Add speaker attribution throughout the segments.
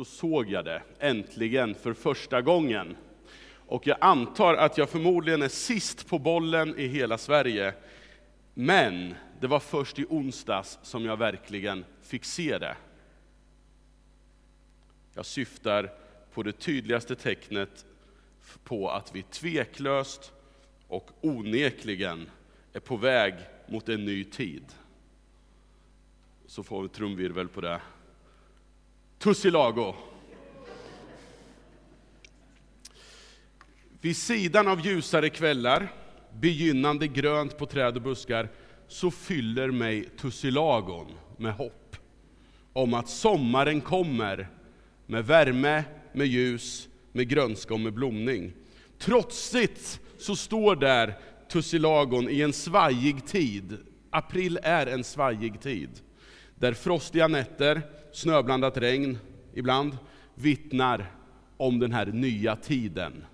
Speaker 1: då såg jag det, äntligen, för första gången. Och jag antar att jag förmodligen är sist på bollen i hela Sverige. Men det var först i onsdags som jag verkligen fick se det. Jag syftar på det tydligaste tecknet på att vi tveklöst och onekligen är på väg mot en ny tid. Så får vi trumvirvel på det. Tussilago! Vid sidan av ljusare kvällar, begynnande grönt på träd och buskar, så fyller mig tussilagon med hopp om att sommaren kommer med värme, med ljus, med grönska och med blomning. Trotsigt så står där tussilagon i en svajig tid. April är en svajig tid. Där frostiga nätter, snöblandat regn ibland, vittnar om den här nya tiden.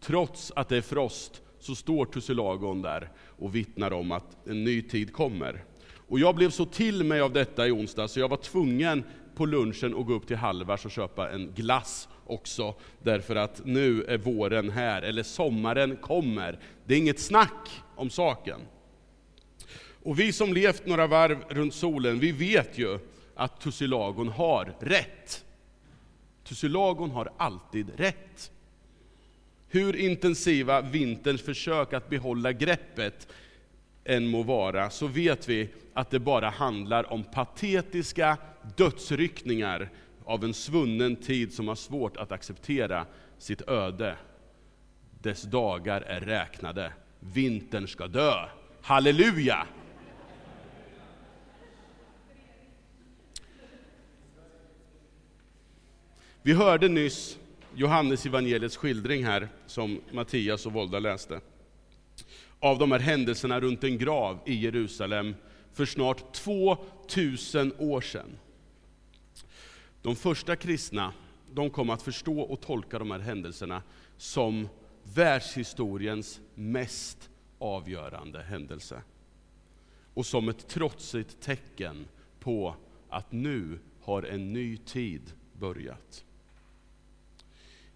Speaker 1: Trots att det är frost så står tussilagon där och vittnar om att en ny tid kommer. Och jag blev så till mig av detta i onsdag så jag var tvungen på lunchen att gå upp till Halvars och köpa en glass också, därför att nu är våren här, eller sommaren kommer. Det är inget snack om saken. Och vi som levt några varv runt solen, vi vet ju att tussilagon har rätt. Tussilagon har alltid rätt. Hur intensiva vinterns försök att behålla greppet än må vara, så vet vi att det bara handlar om patetiska dödsryckningar av en svunnen tid som har svårt att acceptera sitt öde. Dess dagar är räknade. Vintern ska dö. Halleluja! Vi hörde nyss Johannes evangeliets skildring här, som Mattias och Volda läste, av de här händelserna runt en grav i Jerusalem för snart 2000 år sedan. De första kristna de kom att förstå och tolka de här händelserna som världshistoriens mest avgörande händelse. Och som ett trotsigt tecken på att nu har en ny tid börjat.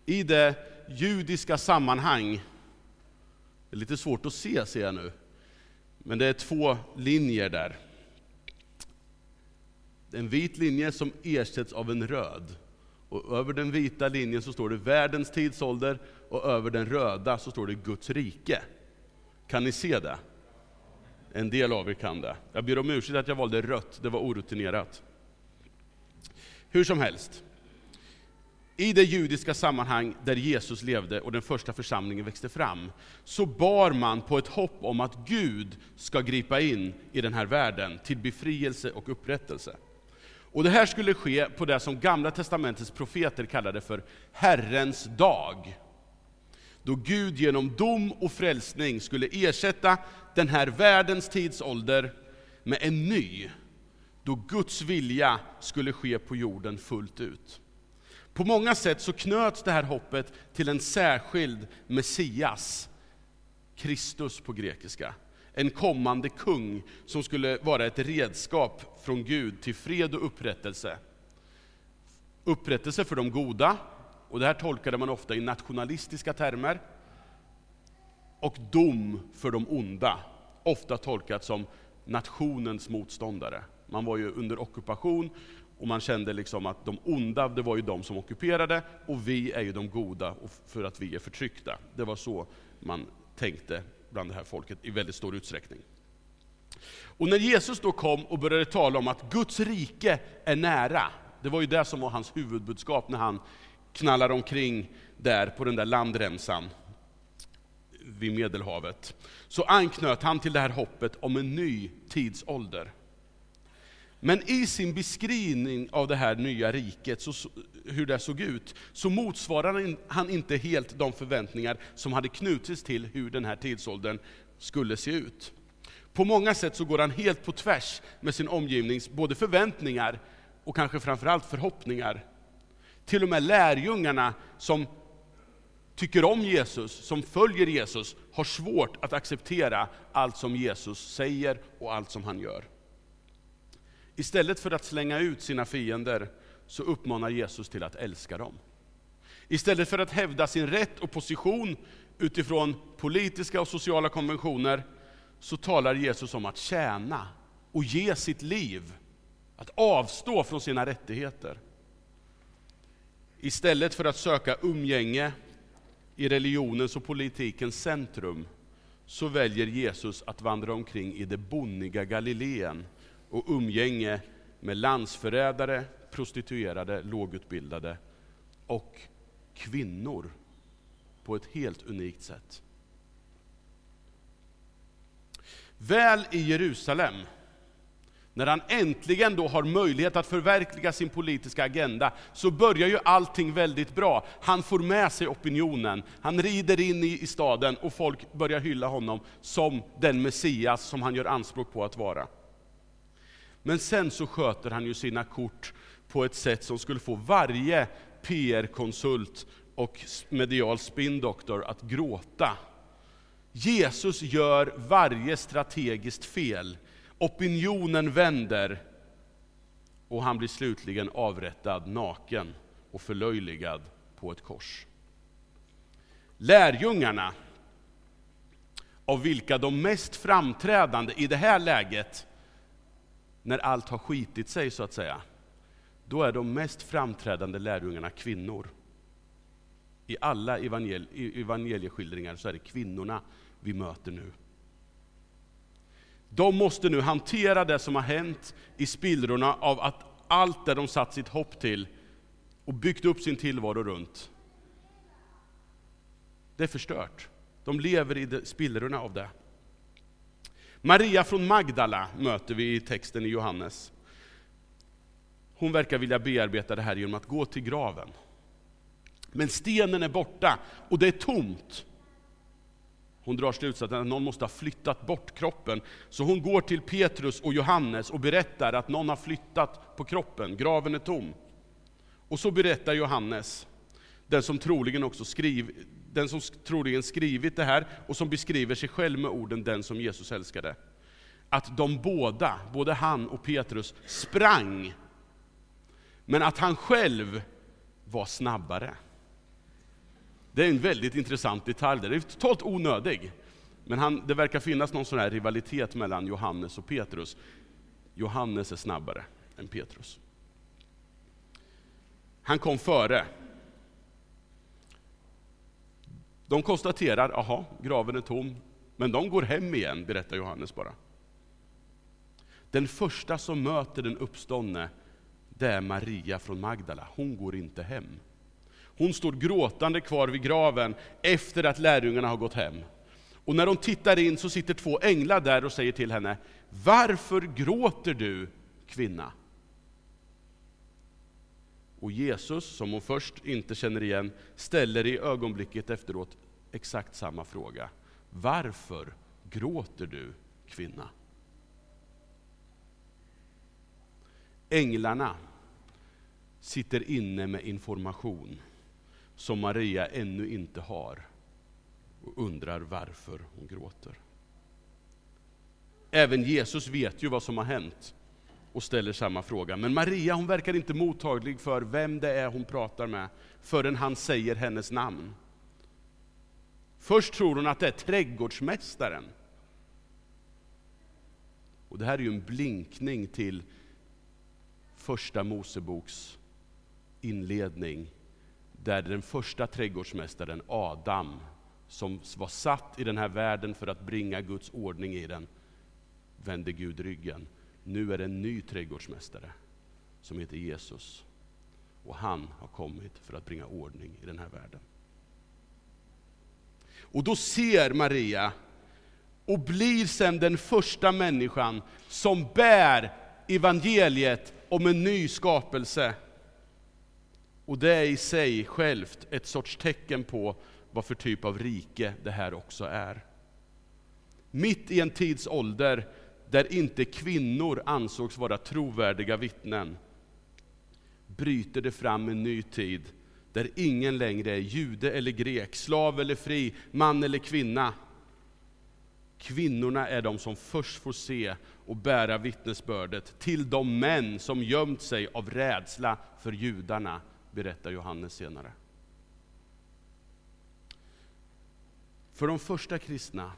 Speaker 1: I det judiska sammanhang, det är lite svårt att se ser jag nu, men det är två linjer där en vit linje som ersätts av en röd. Och över den vita linjen så står det världens tidsålder och över den röda så står det Guds rike. Kan ni se det? En del av er kan det. Jag ber om ursäkt att jag valde rött, det var orutinerat. Hur som helst. I det judiska sammanhang där Jesus levde och den första församlingen växte fram, så bar man på ett hopp om att Gud ska gripa in i den här världen till befrielse och upprättelse. Och det här skulle ske på det som Gamla Testamentets profeter kallade för Herrens dag. Då Gud genom dom och frälsning skulle ersätta den här världens tidsålder med en ny, då Guds vilja skulle ske på jorden fullt ut. På många sätt så knöts det här hoppet till en särskild Messias, Kristus på grekiska en kommande kung som skulle vara ett redskap från Gud till fred och upprättelse. Upprättelse för de goda, och det här tolkade man ofta i nationalistiska termer, och dom för de onda, ofta tolkat som nationens motståndare. Man var ju under ockupation och man kände liksom att de onda, det var ju de som ockuperade, och vi är ju de goda för att vi är förtryckta. Det var så man tänkte bland det här folket i väldigt stor utsträckning. Och när Jesus då kom och började tala om att Guds rike är nära, det var ju det som var hans huvudbudskap när han knallar omkring där på den där landremsan vid Medelhavet, så anknöt han till det här hoppet om en ny tidsålder. Men i sin beskrivning av det här nya riket, så, hur det såg ut, så motsvarar han inte helt de förväntningar som hade knutits till hur den här tidsåldern skulle se ut. På många sätt så går han helt på tvärs med sin omgivnings både förväntningar och kanske framförallt förhoppningar. Till och med lärjungarna som tycker om Jesus, som följer Jesus, har svårt att acceptera allt som Jesus säger och allt som han gör. Istället för att slänga ut sina fiender, så uppmanar Jesus till att älska dem. Istället för att hävda sin rätt och position utifrån politiska och sociala konventioner, så talar Jesus om att tjäna och ge sitt liv, att avstå från sina rättigheter. Istället för att söka umgänge i religionens och politikens centrum, så väljer Jesus att vandra omkring i det bonniga Galileen och umgänge med landsförrädare, prostituerade, lågutbildade och kvinnor på ett helt unikt sätt. Väl i Jerusalem, när han äntligen då har möjlighet att förverkliga sin politiska agenda, så börjar ju allting väldigt bra. Han får med sig opinionen, han rider in i, i staden och folk börjar hylla honom som den Messias som han gör anspråk på att vara. Men sen så sköter han ju sina kort på ett sätt som skulle få varje PR-konsult och medial spindoktor att gråta. Jesus gör varje strategiskt fel. Opinionen vänder och han blir slutligen avrättad naken och förlöjligad på ett kors. Lärjungarna, av vilka de mest framträdande i det här läget, när allt har skitit sig så att säga, då är de mest framträdande lärjungarna kvinnor. I alla evangel evangelieskildringar så är det kvinnorna vi möter nu. De måste nu hantera det som har hänt i spillrorna av att allt det de satt sitt hopp till och byggt upp sin tillvaro runt, det är förstört. De lever i spillrorna av det. Maria från Magdala möter vi i texten i Johannes. Hon verkar vilja bearbeta det här genom att gå till graven. Men stenen är borta och det är tomt. Hon drar slutsatsen att någon måste ha flyttat bort kroppen. Så hon går till Petrus och Johannes och berättar att någon har flyttat på kroppen, graven är tom. Och så berättar Johannes, den som troligen också skriv, den som troligen skrivit det här och som beskriver sig själv med orden den som Jesus älskade. Att de båda, både han och Petrus, sprang, men att han själv var snabbare. Det är en väldigt intressant detalj, det är totalt onödig. Men han, det verkar finnas någon sån här rivalitet mellan Johannes och Petrus. Johannes är snabbare än Petrus. Han kom före. De konstaterar, aha, graven är tom, men de går hem igen, berättar Johannes bara. Den första som möter den uppståndne, det är Maria från Magdala. Hon går inte hem. Hon står gråtande kvar vid graven efter att lärjungarna har gått hem. Och när hon tittar in så sitter två änglar där och säger till henne, Varför gråter du, kvinna? Och Jesus, som hon först inte känner igen, ställer i ögonblicket efteråt exakt samma fråga. Varför gråter du, kvinna? Änglarna sitter inne med information som Maria ännu inte har och undrar varför hon gråter. Även Jesus vet ju vad som har hänt och ställer samma fråga. Men Maria hon verkar inte mottaglig för vem det är hon pratar med förrän han säger hennes namn. Först tror hon att det är trädgårdsmästaren. Och det här är ju en blinkning till första Moseboks inledning där den första trädgårdsmästaren, Adam, som var satt i den här världen för att bringa Guds ordning i den, vände Gud ryggen. Nu är det en ny trädgårdsmästare som heter Jesus. Och han har kommit för att bringa ordning i den här världen. Och då ser Maria och blir sen den första människan som bär evangeliet om en ny skapelse och det är i sig självt ett sorts tecken på vad för typ av rike det här också är. Mitt i en tidsålder där inte kvinnor ansågs vara trovärdiga vittnen, bryter det fram en ny tid där ingen längre är jude eller grek, slav eller fri, man eller kvinna. Kvinnorna är de som först får se och bära vittnesbördet till de män som gömt sig av rädsla för judarna, berättar Johannes senare. För de första kristna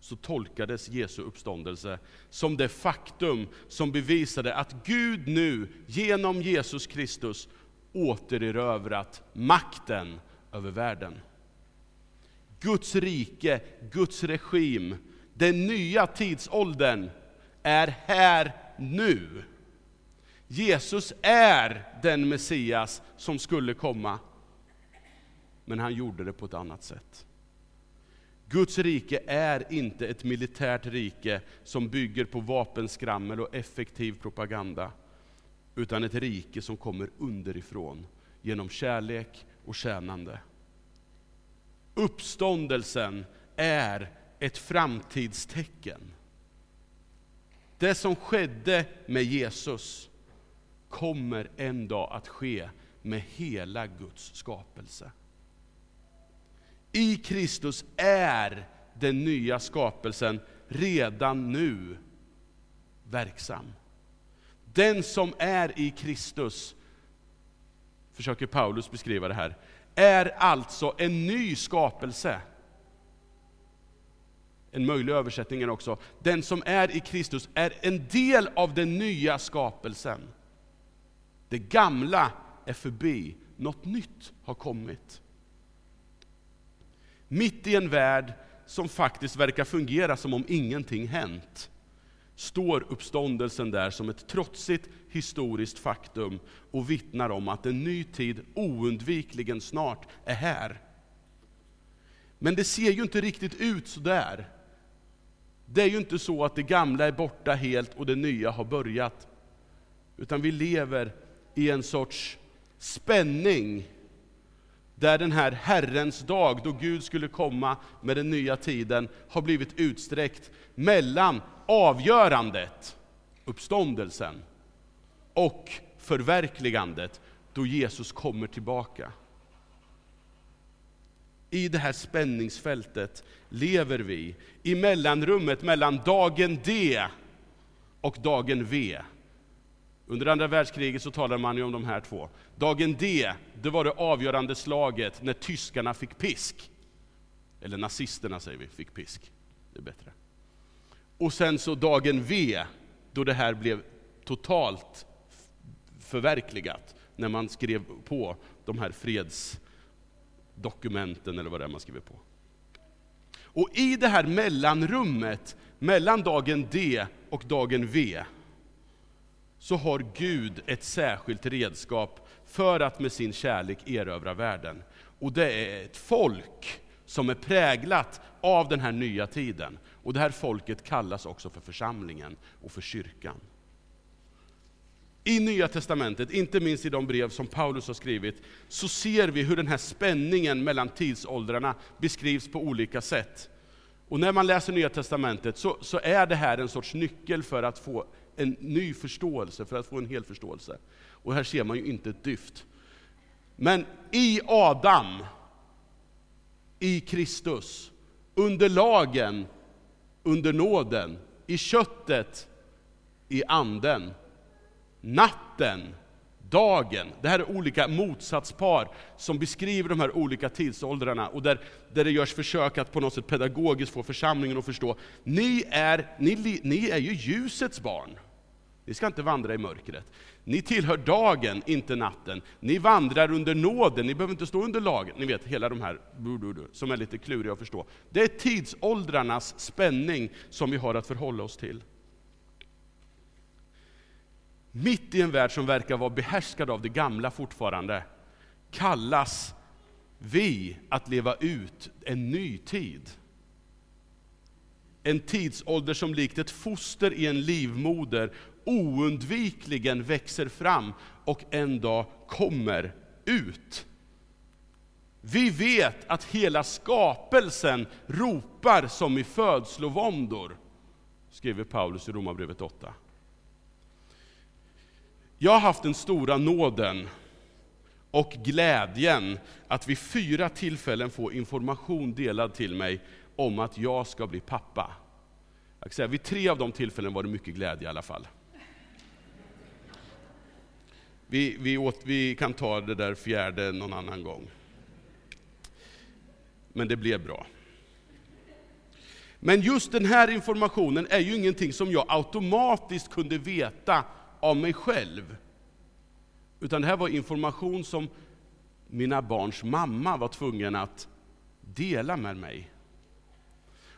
Speaker 1: så tolkades Jesu uppståndelse som det faktum som bevisade att Gud nu genom Jesus Kristus återerövrat makten över världen. Guds rike, Guds regim, den nya tidsåldern är här nu. Jesus är den Messias som skulle komma, men han gjorde det på ett annat sätt. Guds rike är inte ett militärt rike som bygger på vapenskrammel och effektiv propaganda, utan ett rike som kommer underifrån genom kärlek och tjänande. Uppståndelsen är ett framtidstecken. Det som skedde med Jesus kommer en dag att ske med hela Guds skapelse. I Kristus är den nya skapelsen redan nu verksam. Den som är i Kristus, försöker Paulus beskriva det här, är alltså en ny skapelse. En möjlig översättning är också, den som är i Kristus är en del av den nya skapelsen. Det gamla är förbi, något nytt har kommit. Mitt i en värld som faktiskt verkar fungera som om ingenting hänt, står uppståndelsen där som ett trotsigt historiskt faktum och vittnar om att en ny tid oundvikligen snart är här. Men det ser ju inte riktigt ut så där. Det är ju inte så att det gamla är borta helt och det nya har börjat. Utan vi lever i en sorts spänning där den här Herrens dag, då Gud skulle komma med den nya tiden, har blivit utsträckt mellan avgörandet, uppståndelsen, och förverkligandet, då Jesus kommer tillbaka. I det här spänningsfältet lever vi, i mellanrummet mellan dagen D och dagen V. Under andra världskriget så talade man ju om de här två. Dagen D, det var det avgörande slaget när tyskarna fick pisk. Eller nazisterna säger vi, fick pisk. Det är bättre. Och sen så dagen V, då det här blev totalt förverkligat, när man skrev på de här fredsdokumenten, eller vad det är man skriver på. Och i det här mellanrummet, mellan dagen D och dagen V, så har Gud ett särskilt redskap för att med sin kärlek erövra världen. Och det är ett folk som är präglat av den här nya tiden. Och det här folket kallas också för församlingen och för kyrkan. I Nya Testamentet, inte minst i de brev som Paulus har skrivit, så ser vi hur den här spänningen mellan tidsåldrarna beskrivs på olika sätt. Och när man läser Nya Testamentet så, så är det här en sorts nyckel för att få en ny förståelse, för att få en hel förståelse. Och här ser man ju inte ett dyft. Men i Adam, i Kristus, under lagen, under nåden, i köttet, i anden, natten, dagen. Det här är olika motsatspar som beskriver de här olika tidsåldrarna och där, där det görs försök att på något sätt pedagogiskt få församlingen att förstå. Ni är, ni, ni är ju ljusets barn. Ni ska inte vandra i mörkret. Ni tillhör dagen, inte natten. Ni vandrar under nåden, ni behöver inte stå under lagen. Ni vet, hela de här som är lite kluriga att förstå. Det är tidsåldrarnas spänning som vi har att förhålla oss till. Mitt i en värld som verkar vara behärskad av det gamla fortfarande, kallas vi att leva ut en ny tid. En tidsålder som likt ett foster i en livmoder oundvikligen växer fram och en dag kommer ut. Vi vet att hela skapelsen ropar som i födslovåndor, skriver Paulus i Romarbrevet 8. Jag har haft den stora nåden och glädjen att vid fyra tillfällen få information delad till mig om att jag ska bli pappa. Jag säga, vid tre av de tillfällen var det mycket glädje i alla fall. Vi, vi, åt, vi kan ta det där fjärde någon annan gång. Men det blev bra. Men just den här informationen är ju ingenting som jag automatiskt kunde veta av mig själv. Utan det här var information som mina barns mamma var tvungen att dela med mig.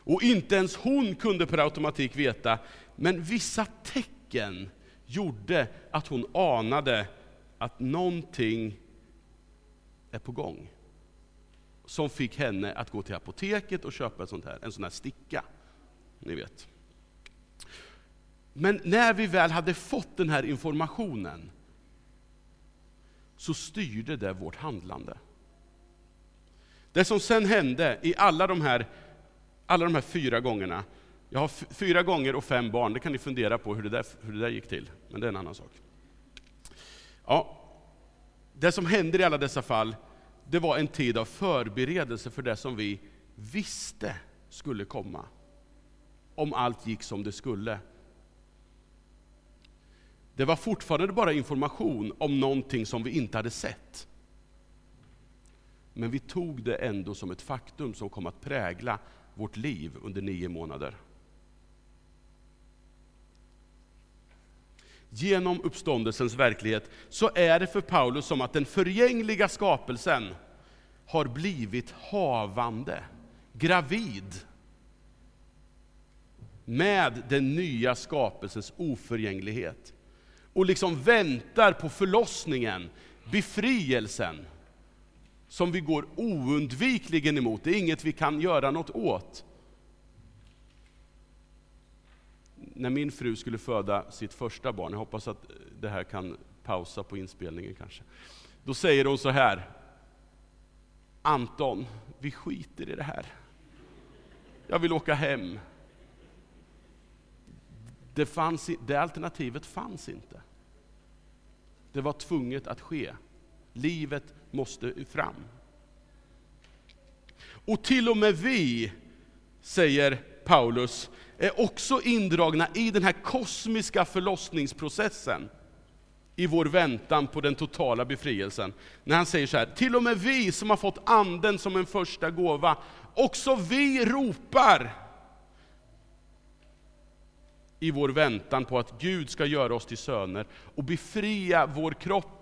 Speaker 1: Och inte ens hon kunde per automatik veta, men vissa tecken gjorde att hon anade att någonting är på gång. Som fick henne att gå till apoteket och köpa ett sånt här, en sån här sticka. Ni vet. Men när vi väl hade fått den här informationen, så styrde det vårt handlande. Det som sen hände i alla de här, alla de här fyra gångerna, jag har fyra gånger och fem barn, det kan ni fundera på hur det, där, hur det där gick till, men det är en annan sak. Ja, det som hände i alla dessa fall, det var en tid av förberedelse för det som vi visste skulle komma. Om allt gick som det skulle. Det var fortfarande bara information om någonting som vi inte hade sett. Men vi tog det ändå som ett faktum som kom att prägla vårt liv under nio månader. Genom uppståndelsens verklighet så är det för Paulus som att den förgängliga skapelsen har blivit havande, gravid med den nya skapelsens oförgänglighet och liksom väntar på förlossningen, befrielsen, som vi går oundvikligen emot. Det är inget vi kan göra något åt. När min fru skulle föda sitt första barn, jag hoppas att det här kan pausa på inspelningen kanske. Då säger hon så här, Anton, vi skiter i det här. Jag vill åka hem det, fanns, det alternativet fanns inte. Det var tvunget att ske. Livet måste fram. Och till och med vi, säger Paulus, är också indragna i den här kosmiska förlossningsprocessen i vår väntan på den totala befrielsen. När han säger så här, till och med vi som har fått anden som en första gåva, också vi ropar i vår väntan på att Gud ska göra oss till söner och befria vår kropp.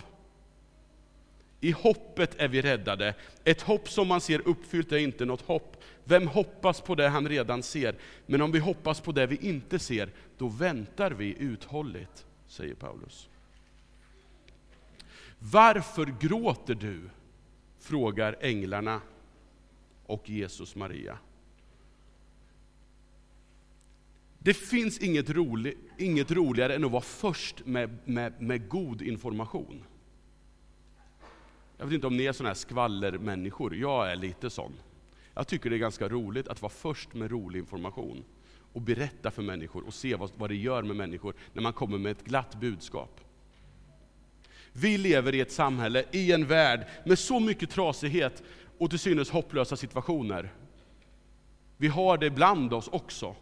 Speaker 1: I hoppet är vi räddade. Ett hopp som man ser uppfyllt är inte något hopp. Vem hoppas på det han redan ser? Men om vi hoppas på det vi inte ser, då väntar vi uthålligt, säger Paulus. Varför gråter du? frågar änglarna och Jesus Maria. Det finns inget, rolig, inget roligare än att vara först med, med, med god information. Jag vet inte om ni är sådana här skvallermänniskor, jag är lite sån. Jag tycker det är ganska roligt att vara först med rolig information och berätta för människor och se vad, vad det gör med människor när man kommer med ett glatt budskap. Vi lever i ett samhälle, i en värld med så mycket trasighet och till synes hopplösa situationer. Vi har det bland oss också.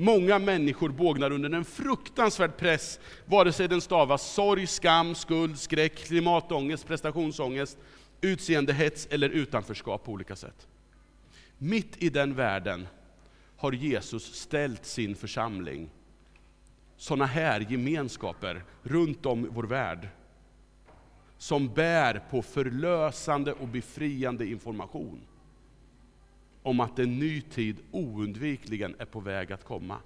Speaker 1: Många människor bågnar under en fruktansvärd press, vare sig den stavas sorg, skam, skuld, skräck, klimatångest, prestationsångest, utseendehets eller utanförskap på olika sätt. Mitt i den världen har Jesus ställt sin församling, sådana här gemenskaper runt om i vår värld, som bär på förlösande och befriande information om att en ny tid oundvikligen är på väg att komma.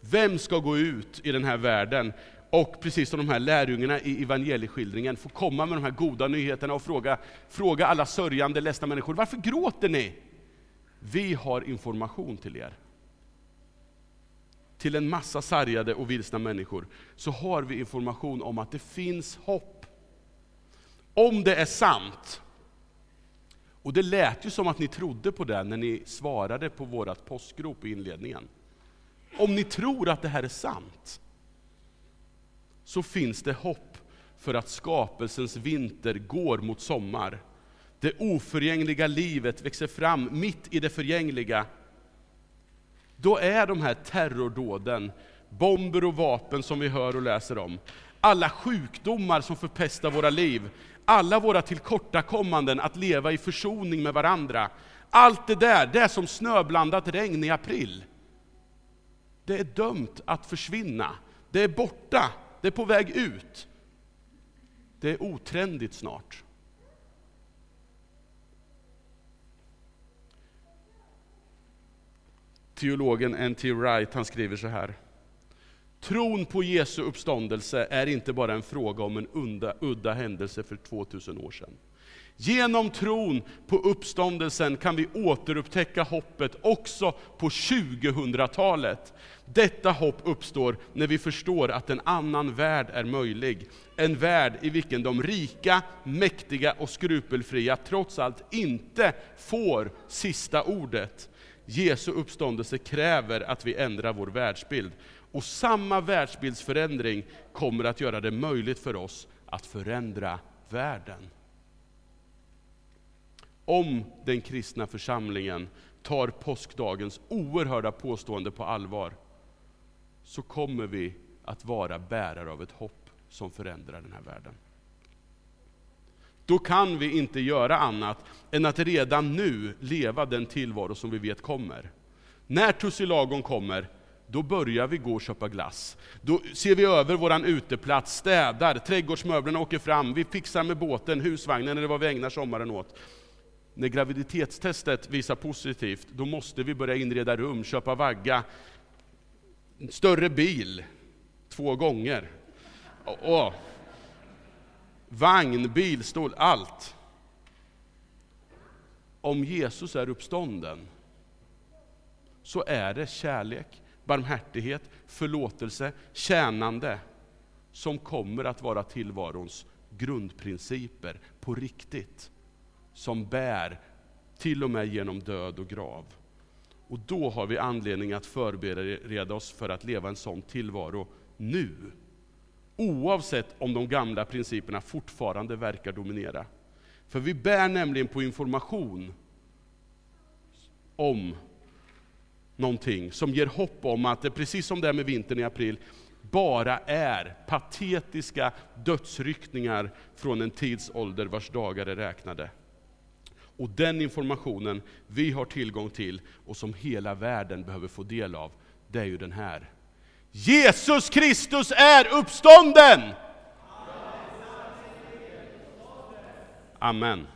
Speaker 1: Vem ska gå ut i den här världen och precis som de här lärjungarna i evangelieskildringen få komma med de här goda nyheterna och fråga, fråga alla sörjande, ledsna människor, varför gråter ni? Vi har information till er. Till en massa sargade och vilsna människor så har vi information om att det finns hopp. Om det är sant och det lät ju som att ni trodde på det när ni svarade på vårt påskrop i inledningen. Om ni tror att det här är sant, så finns det hopp för att skapelsens vinter går mot sommar. det oförgängliga livet växer fram mitt i det förgängliga, då är de här terrordåden, bomber och vapen som vi hör och läser om, alla sjukdomar som förpestar våra liv, alla våra tillkortakommanden att leva i försoning med varandra, allt det där, det är som snöblandat regn i april. Det är dömt att försvinna, det är borta, det är på väg ut. Det är otrendigt snart. Teologen N.T. Wright han skriver så här. Tron på Jesu uppståndelse är inte bara en fråga om en udda, udda händelse för 2000 år sedan. Genom tron på uppståndelsen kan vi återupptäcka hoppet också på 2000-talet. Detta hopp uppstår när vi förstår att en annan värld är möjlig. En värld i vilken de rika, mäktiga och skrupelfria trots allt inte får sista ordet. Jesu uppståndelse kräver att vi ändrar vår världsbild. Och samma världsbildsförändring kommer att göra det möjligt för oss att förändra världen. Om den kristna församlingen tar påskdagens oerhörda påstående på allvar, så kommer vi att vara bärare av ett hopp som förändrar den här världen. Då kan vi inte göra annat än att redan nu leva den tillvaro som vi vet kommer. När tussilagon kommer, då börjar vi gå och köpa glass. Då ser vi över våran uteplats, städar, trädgårdsmöblerna åker fram, vi fixar med båten, husvagnen eller vad vi ägnar sommaren åt. När graviditetstestet visar positivt, då måste vi börja inreda rum, köpa vagga, större bil, två gånger. Och, vagn, bilstol, allt. Om Jesus är uppstånden, så är det kärlek, barmhärtighet, förlåtelse, tjänande som kommer att vara tillvarons grundprinciper på riktigt. Som bär till och med genom död och grav. Och då har vi anledning att förbereda oss för att leva en sån tillvaro nu. Oavsett om de gamla principerna fortfarande verkar dominera. För vi bär nämligen på information om någonting som ger hopp om att det, precis som det är med vintern i april, bara är patetiska dödsryckningar från en tidsålder vars dagar är räknade. Och den informationen vi har tillgång till och som hela världen behöver få del av, det är ju den här. Jesus Kristus är uppstånden! Amen.